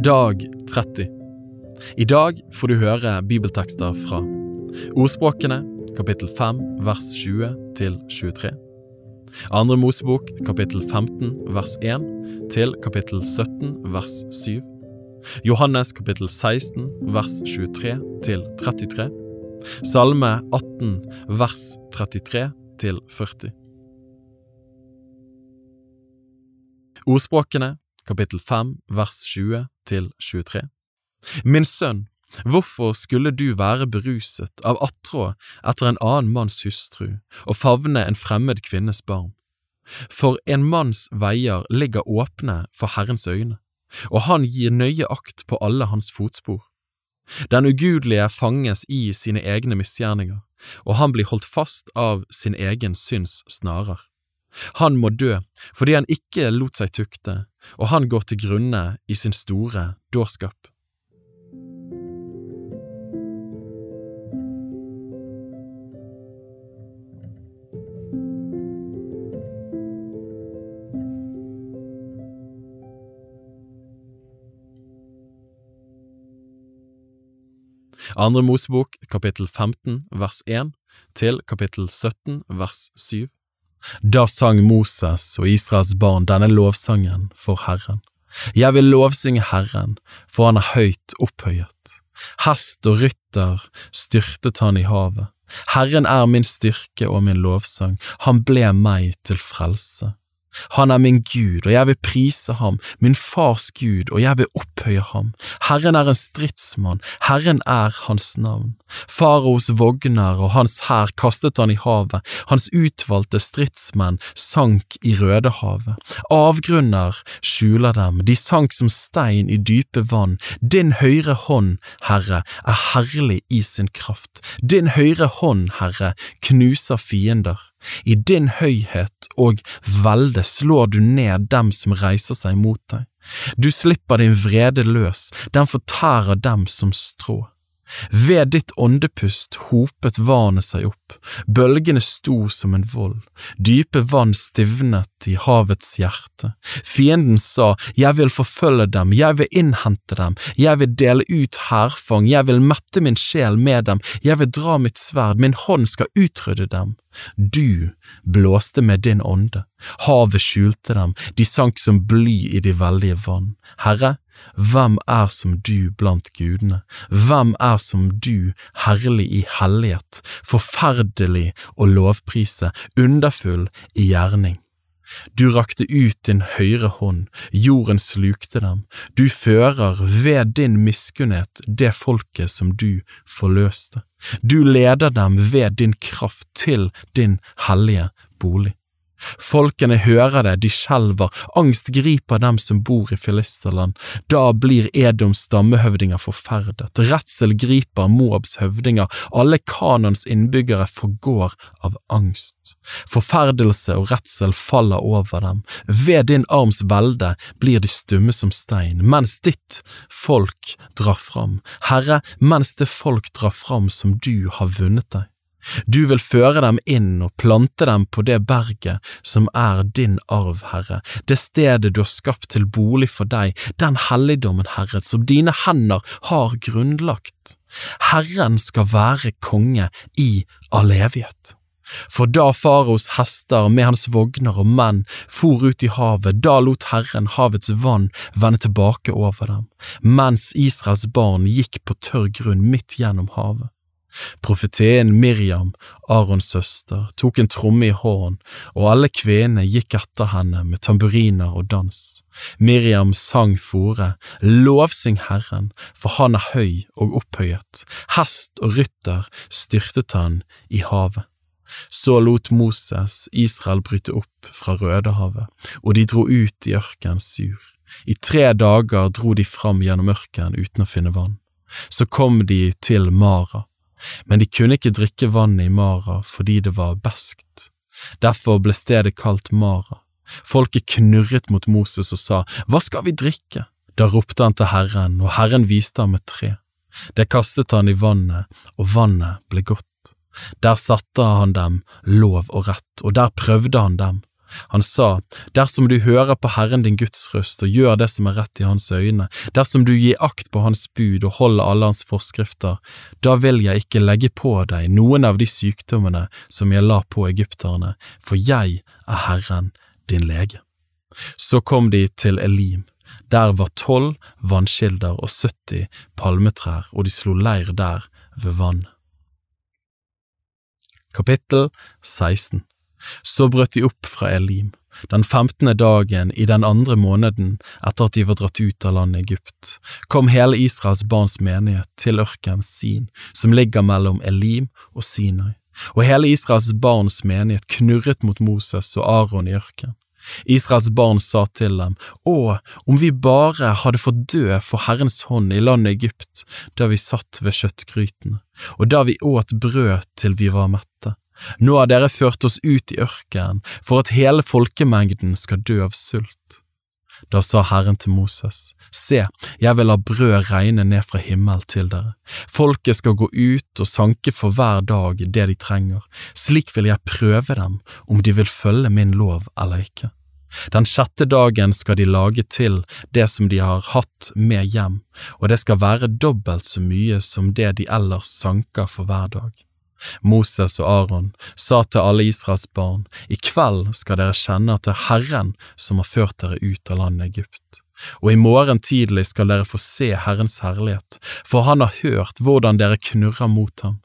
Dag 30 I dag får du høre bibeltekster fra Ordspråkene kapittel 5 vers 20 til 23 Andre Mosebok kapittel 15 vers 1 til kapittel 17 vers 7 Johannes kapittel 16 vers 23 til 33 Salme 18 vers 33 til 40 Ordspråkene kapittel 5 vers 20 til 23 Min sønn, hvorfor skulle du være beruset av attråd etter en annen manns hustru og favne en fremmed kvinnes barn? For en manns veier ligger åpne for Herrens øyne, og han gir nøye akt på alle hans fotspor. Den ugudelige fanges i sine egne misgjerninger, og han blir holdt fast av sin egen synds snarer. Han må dø fordi han ikke lot seg tukte, og han går til grunne i sin store dårskap. Andre Mosebok kapittel 15 vers 1 til kapittel 17 vers 7 Da sang Moses og Israels barn denne lovsangen for Herren. Jeg vil lovsynge Herren, for han er høyt opphøyet. Hest og rytter styrtet han i havet. Herren er min styrke og min lovsang, han ble meg til frelse. Han er min Gud, og jeg vil prise ham, min fars Gud, og jeg vil opphøye ham. Herren er en stridsmann, Herren er hans navn. Faraos vogner og hans hær kastet han i havet, hans utvalgte stridsmenn sank i Rødehavet. Avgrunner skjuler dem, de sank som stein i dype vann. Din høyre hånd, Herre, er herlig i sin kraft. Din høyre hånd, Herre, knuser fiender. I din høyhet og velde slår du ned dem som reiser seg mot deg. Du slipper din vrede løs, den fortærer dem som strå. Ved ditt åndepust hopet vannet seg opp, bølgene sto som en vold, dype vann stivnet i havets hjerte. Fienden sa, jeg vil forfølge dem, jeg vil innhente dem, jeg vil dele ut hærfang, jeg vil mette min sjel med dem, jeg vil dra mitt sverd, min hånd skal utrydde dem. Du blåste med din ånde, havet skjulte dem, de sank som bly i de veldige vann. Herre, hvem er som du blant gudene? Hvem er som du, herlig i hellighet, forferdelig å lovprise, underfull i gjerning? Du rakte ut din høyre hånd, jorden slukte dem, du fører ved din miskunnhet det folket som du forløste. Du leder dem ved din kraft til din hellige bolig. Folkene hører det, de skjelver, angst griper dem som bor i Filisterland, da blir Edoms stammehøvdinger forferdet, redsel griper Moabs høvdinger, alle Kanons innbyggere forgår av angst. Forferdelse og redsel faller over dem, ved din arms velde blir de stumme som stein, mens ditt folk drar fram, Herre, mens det folk drar fram som du har vunnet deg. Du vil føre dem inn og plante dem på det berget som er din arv, Herre, det stedet du har skapt til bolig for deg, den helligdommen, Herre, som dine hender har grunnlagt. Herren skal være konge i all evighet. For da faraos hester med hans vogner og menn for ut i havet, da lot Herren havets vann vende tilbake over dem, mens Israels barn gikk på tørr grunn midt gjennom havet. Profeteen Miriam, Arons søster, tok en tromme i hånden, og alle kvenene gikk etter henne med tamburiner og dans. Miriam sang fore, lovsyng Herren, for han er høy og opphøyet, hest og rytter styrtet han i havet. Så lot Moses Israel bryte opp fra Rødehavet, og de dro ut i ørkenen sur. I tre dager dro de fram gjennom ørkenen uten å finne vann. Så kom de til Mara men de kunne ikke drikke vannet i Mara fordi det var beskt. Derfor ble stedet kalt Mara. Folket knurret mot Moses og sa, Hva skal vi drikke? Da ropte han til Herren, og Herren viste ham et tre. Det kastet han i vannet, og vannet ble godt. Der satte han dem lov og rett, og der prøvde han dem. Han sa, Dersom du hører på Herren din Guds røst og gjør det som er rett i hans øyne, dersom du gir akt på hans bud og holder alle hans forskrifter, da vil jeg ikke legge på deg noen av de sykdommene som jeg la på egypterne, for jeg er Herren din lege. Så kom de til Elim. Der var tolv vannkilder og 70 palmetrær, og de slo leir der ved vann. Kapittel 16 så brøt de opp fra Elim, den femtende dagen i den andre måneden etter at de var dratt ut av landet Egypt, kom hele Israels barns menighet til ørkenen Sin, som ligger mellom Elim og Sinai, og hele Israels barns menighet knurret mot Moses og Aron i ørkenen. Israels barn sa til dem, Å, om vi bare hadde fått dø for Herrens hånd i landet Egypt, da vi satt ved kjøttgrytene, og da vi åt brød til vi var mette. Nå har dere ført oss ut i ørkenen for at hele folkemengden skal dø av sult. Da sa Herren til Moses, Se, jeg vil la brød regne ned fra himmel til dere. Folket skal gå ut og sanke for hver dag det de trenger, slik vil jeg prøve dem om de vil følge min lov eller ikke. Den sjette dagen skal de lage til det som de har hatt med hjem, og det skal være dobbelt så mye som det de ellers sanker for hver dag. Moses og Aron sa til alle Israels barn, i kveld skal dere kjenne at det er Herren som har ført dere ut av landet Egypt. Og i morgen tidlig skal dere få se Herrens herlighet, for han har hørt hvordan dere knurrer mot ham.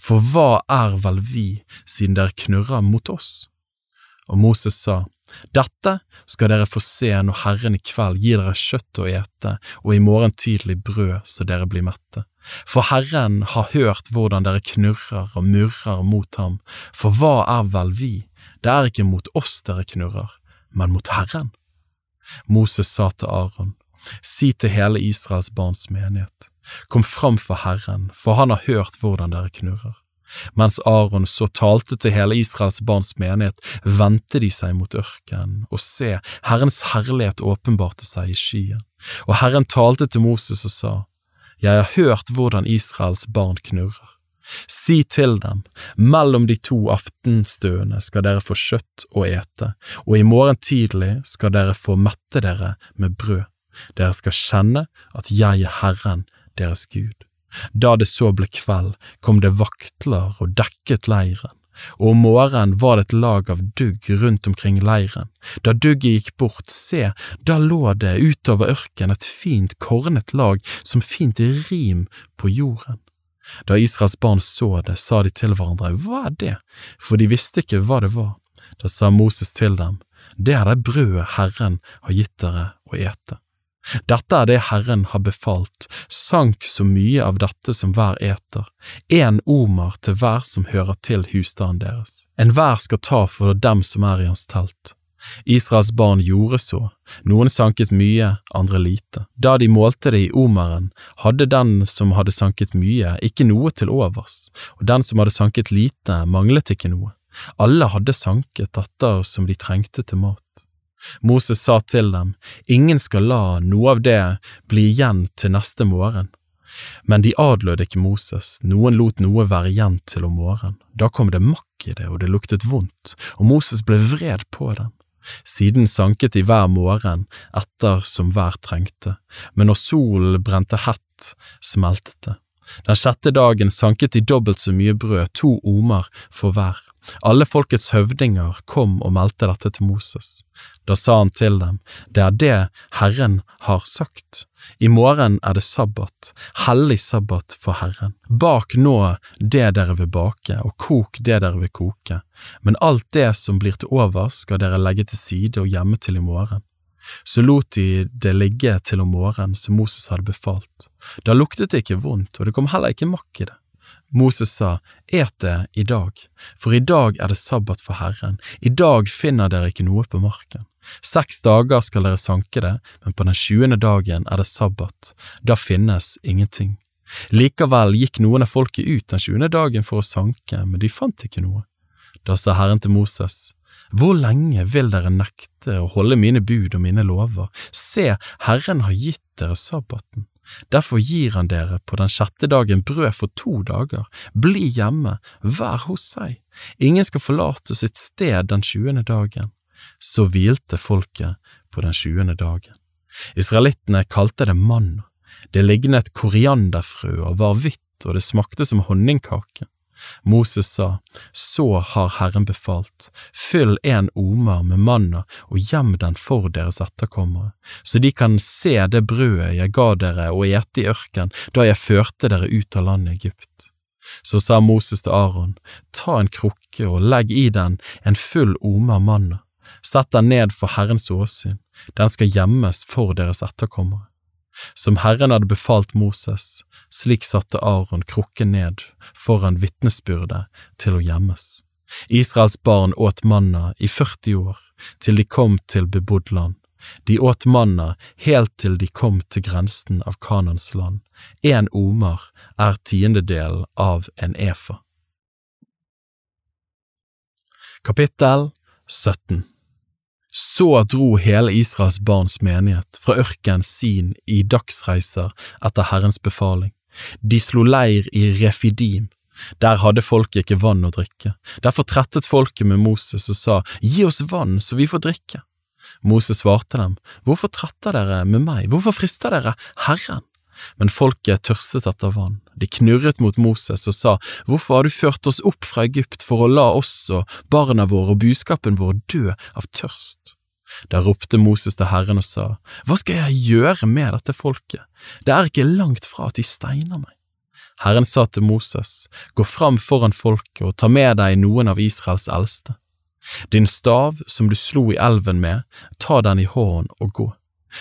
For hva er vel vi, siden dere knurrer mot oss? Og Moses sa, dette skal dere få se når Herren i kveld gir dere kjøtt å ete og i morgen tidlig brød så dere blir mette. For Herren har hørt hvordan dere knurrer og murrer mot ham, for hva er vel vi, det er ikke mot oss dere knurrer, men mot Herren. Moses sa til Aron, si til hele Israels barns menighet, kom fram for Herren, for han har hørt hvordan dere knurrer. Mens Aron så talte til hele Israels barns menighet, vendte de seg mot ørkenen, og se, Herrens herlighet åpenbarte seg i skyen. Og Herren talte til Moses og sa, Jeg har hørt hvordan Israels barn knurrer. Si til dem, mellom de to aftenstøene skal dere få kjøtt å ete, og i morgen tidlig skal dere få mette dere med brød. Dere skal kjenne at jeg er Herren, deres Gud. Da det så ble kveld, kom det vaktler og dekket leiren, og om morgenen var det et lag av dugg rundt omkring leiren. Da dugget gikk bort, se, da lå det utover ørken et fint kornet lag som fint rim på jorden. Da Israels barn så det, sa de til hverandre, hva er det, for de visste ikke hva det var. Da sa Moses til dem, det er det brødet Herren har gitt dere å ete. Dette er det Herren har befalt, sank så mye av dette som hver eter, én omer til hver som hører til husstanden deres. Enhver skal ta for dem som er i hans telt. Israels barn gjorde så, noen sanket mye, andre lite. Da de målte det i omeren, hadde den som hadde sanket mye, ikke noe til overs, og den som hadde sanket lite, manglet ikke noe. Alle hadde sanket etter som de trengte til mat. Moses sa til dem, ingen skal la noe av det bli igjen til neste morgen. Men de adlød ikke Moses, noen lot noe være igjen til om morgenen. Da kom det makk i det, og det luktet vondt, og Moses ble vred på dem. Siden sanket de hver morgen etter som hver trengte, men når solen brente hett, smeltet det. Den sjette dagen sanket de dobbelt så mye brød, to omer for hver. Alle folkets høvdinger kom og meldte dette til Moses. Da sa han til dem, det er det Herren har sagt. I morgen er det sabbat, hellig sabbat for Herren. Bak nå det dere vil bake, og kok det dere vil koke, men alt det som blir til overs skal dere legge til side og gjemme til i morgen. Så lot de det ligge til om morgenen som Moses hadde befalt. Da luktet det ikke vondt, og det kom heller ikke makk i det. Moses sa, Et det i dag, for i dag er det sabbat for Herren, i dag finner dere ikke noe på marken. Seks dager skal dere sanke det, men på den tjuende dagen er det sabbat, da finnes ingenting. Likevel gikk noen av folket ut den tjuende dagen for å sanke, men de fant ikke noe. Da sa Herren til Moses, Hvor lenge vil dere nekte å holde mine bud og mine lover? Se, Herren har gitt dere sabbaten. Derfor gir han dere på den sjette dagen brød for to dager. Bli hjemme, vær hos seg. Ingen skal forlate sitt sted den tjuende dagen. Så hvilte folket på den tjuende dagen. Israelittene kalte det manna. Det lignet korianderfrø og var hvitt, og det smakte som honningkake. Moses sa, Så har Herren befalt, fyll en omer med manna og gjem den for deres etterkommere, så de kan se det brødet jeg ga dere og ete i ørken da jeg førte dere ut av landet Egypt. Så sa Moses til Aron, ta en krukke og legg i den en full omer manna, sett den ned for Herrens åsyn, den skal gjemmes for deres etterkommere. Som Herren hadde befalt Moses, slik satte Aron krukken ned foran vitnesbyrdet til å gjemmes. Israels barn åt manna i 40 år, til de kom til bebodd land. De åt manna helt til de kom til grensen av Kanans land. En omer er tiendedelen av en efa. Kapittel 17 så dro hele Israels barns menighet fra ørken sin i dagsreiser etter Herrens befaling. De slo leir i Refidim. Der hadde folket ikke vann å drikke. Derfor trettet folket med Moses og sa, Gi oss vann så vi får drikke. Moses svarte dem, Hvorfor tretter dere med meg, hvorfor frister dere Herren? Men folket tørstet etter vann. De knurret mot Moses og sa, Hvorfor har du ført oss opp fra Egypt for å la oss og barna våre og buskapen vår dø av tørst? Da ropte Moses til Herren og sa, Hva skal jeg gjøre med dette folket? Det er ikke langt fra at de steiner meg. Herren sa til Moses, Gå fram foran folket og ta med deg noen av Israels eldste. Din stav som du slo i elven med, ta den i hånden og gå.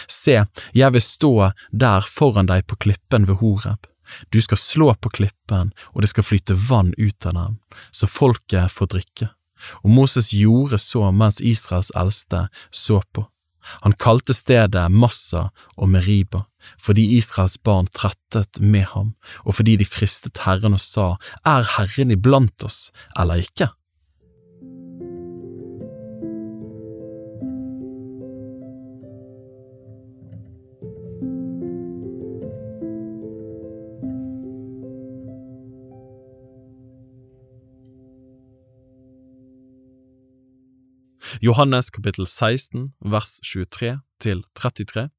Se, jeg vil stå der foran deg på klippen ved Horeb. Du skal slå på klippen, og det skal flyte vann ut av den, så folket får drikke. Og Moses gjorde så mens Israels eldste så på. Han kalte stedet Massa og Meriba, fordi Israels barn trettet med ham, og fordi de fristet Herren og sa, Er Herren iblant oss eller ikke? Johannes kapittel 16 vers 23 til 33.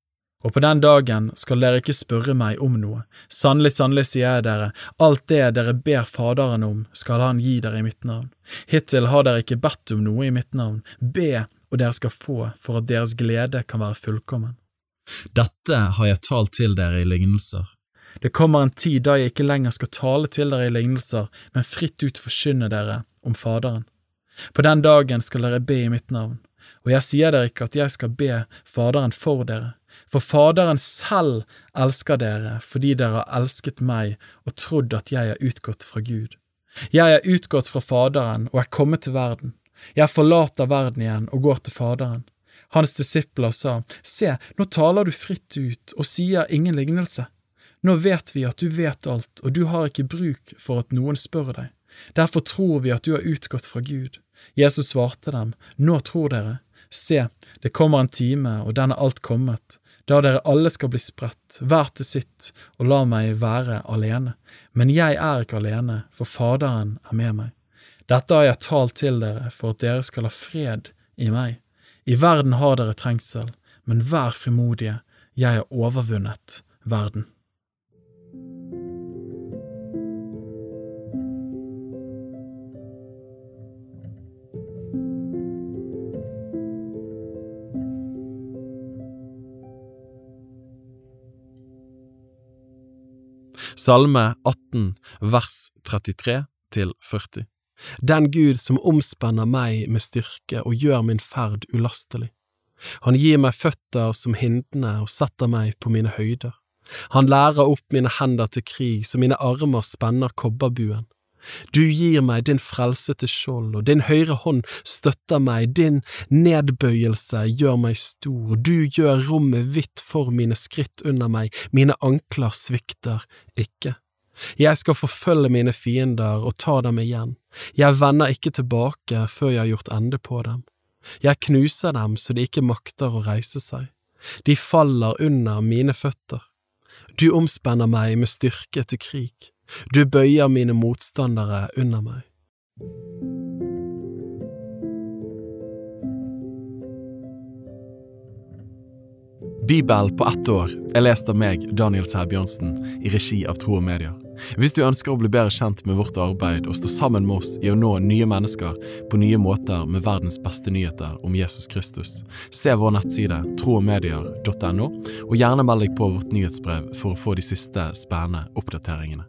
Og på den dagen skal dere ikke spørre meg om noe. Sannelig, sannelig sier jeg dere, alt det dere ber Faderen om, skal Han gi dere i mitt navn. Hittil har dere ikke bedt om noe i mitt navn. Be, og dere skal få, for at deres glede kan være fullkommen. Dette har jeg talt til dere i lignelser. Det kommer en tid da jeg ikke lenger skal tale til dere i lignelser, men fritt ut forkynne dere om Faderen. På den dagen skal dere be i mitt navn, og jeg sier dere ikke at jeg skal be Faderen for dere, for Faderen selv elsker dere fordi dere har elsket meg og trodd at jeg er utgått fra Gud. Jeg er utgått fra Faderen og er kommet til verden. Jeg forlater verden igjen og går til Faderen. Hans disipler sa, Se, nå taler du fritt ut og sier ingen lignelse. Nå vet vi at du vet alt, og du har ikke bruk for at noen spør deg. Derfor tror vi at du har utgått fra Gud. Jesus svarte dem, Nå tror dere. Se, det kommer en time, og den er alt kommet, da dere alle skal bli spredt, hver til sitt, og la meg være alene. Men jeg er ikke alene, for Faderen er med meg. Dette har jeg talt til dere for at dere skal ha fred i meg. I verden har dere trengsel, men vær frimodige, jeg har overvunnet verden. Salme 18 vers 33 til 40 Den Gud som omspenner meg med styrke og gjør min ferd ulastelig. Han gir meg føtter som hindene og setter meg på mine høyder. Han lærer opp mine hender til krig så mine armer spenner kobberbuen. Du gir meg din frelsete skjold, og din høyre hånd støtter meg, din nedbøyelse gjør meg stor, du gjør rommet hvitt for mine skritt under meg, mine ankler svikter ikke. Jeg skal forfølge mine fiender og ta dem igjen, jeg vender ikke tilbake før jeg har gjort ende på dem. Jeg knuser dem så de ikke makter å reise seg, de faller under mine føtter. Du omspenner meg med styrke til krig. Du bøyer mine motstandere under meg. Bibel på ett år er lest av meg, Daniel Sæbjørnsen, i regi av Tro og Media. Hvis du ønsker å bli bedre kjent med vårt arbeid og stå sammen med oss i å nå nye mennesker på nye måter med verdens beste nyheter om Jesus Kristus, se vår nettside troogmedier.no, og gjerne meld deg på vårt nyhetsbrev for å få de siste spennende oppdateringene.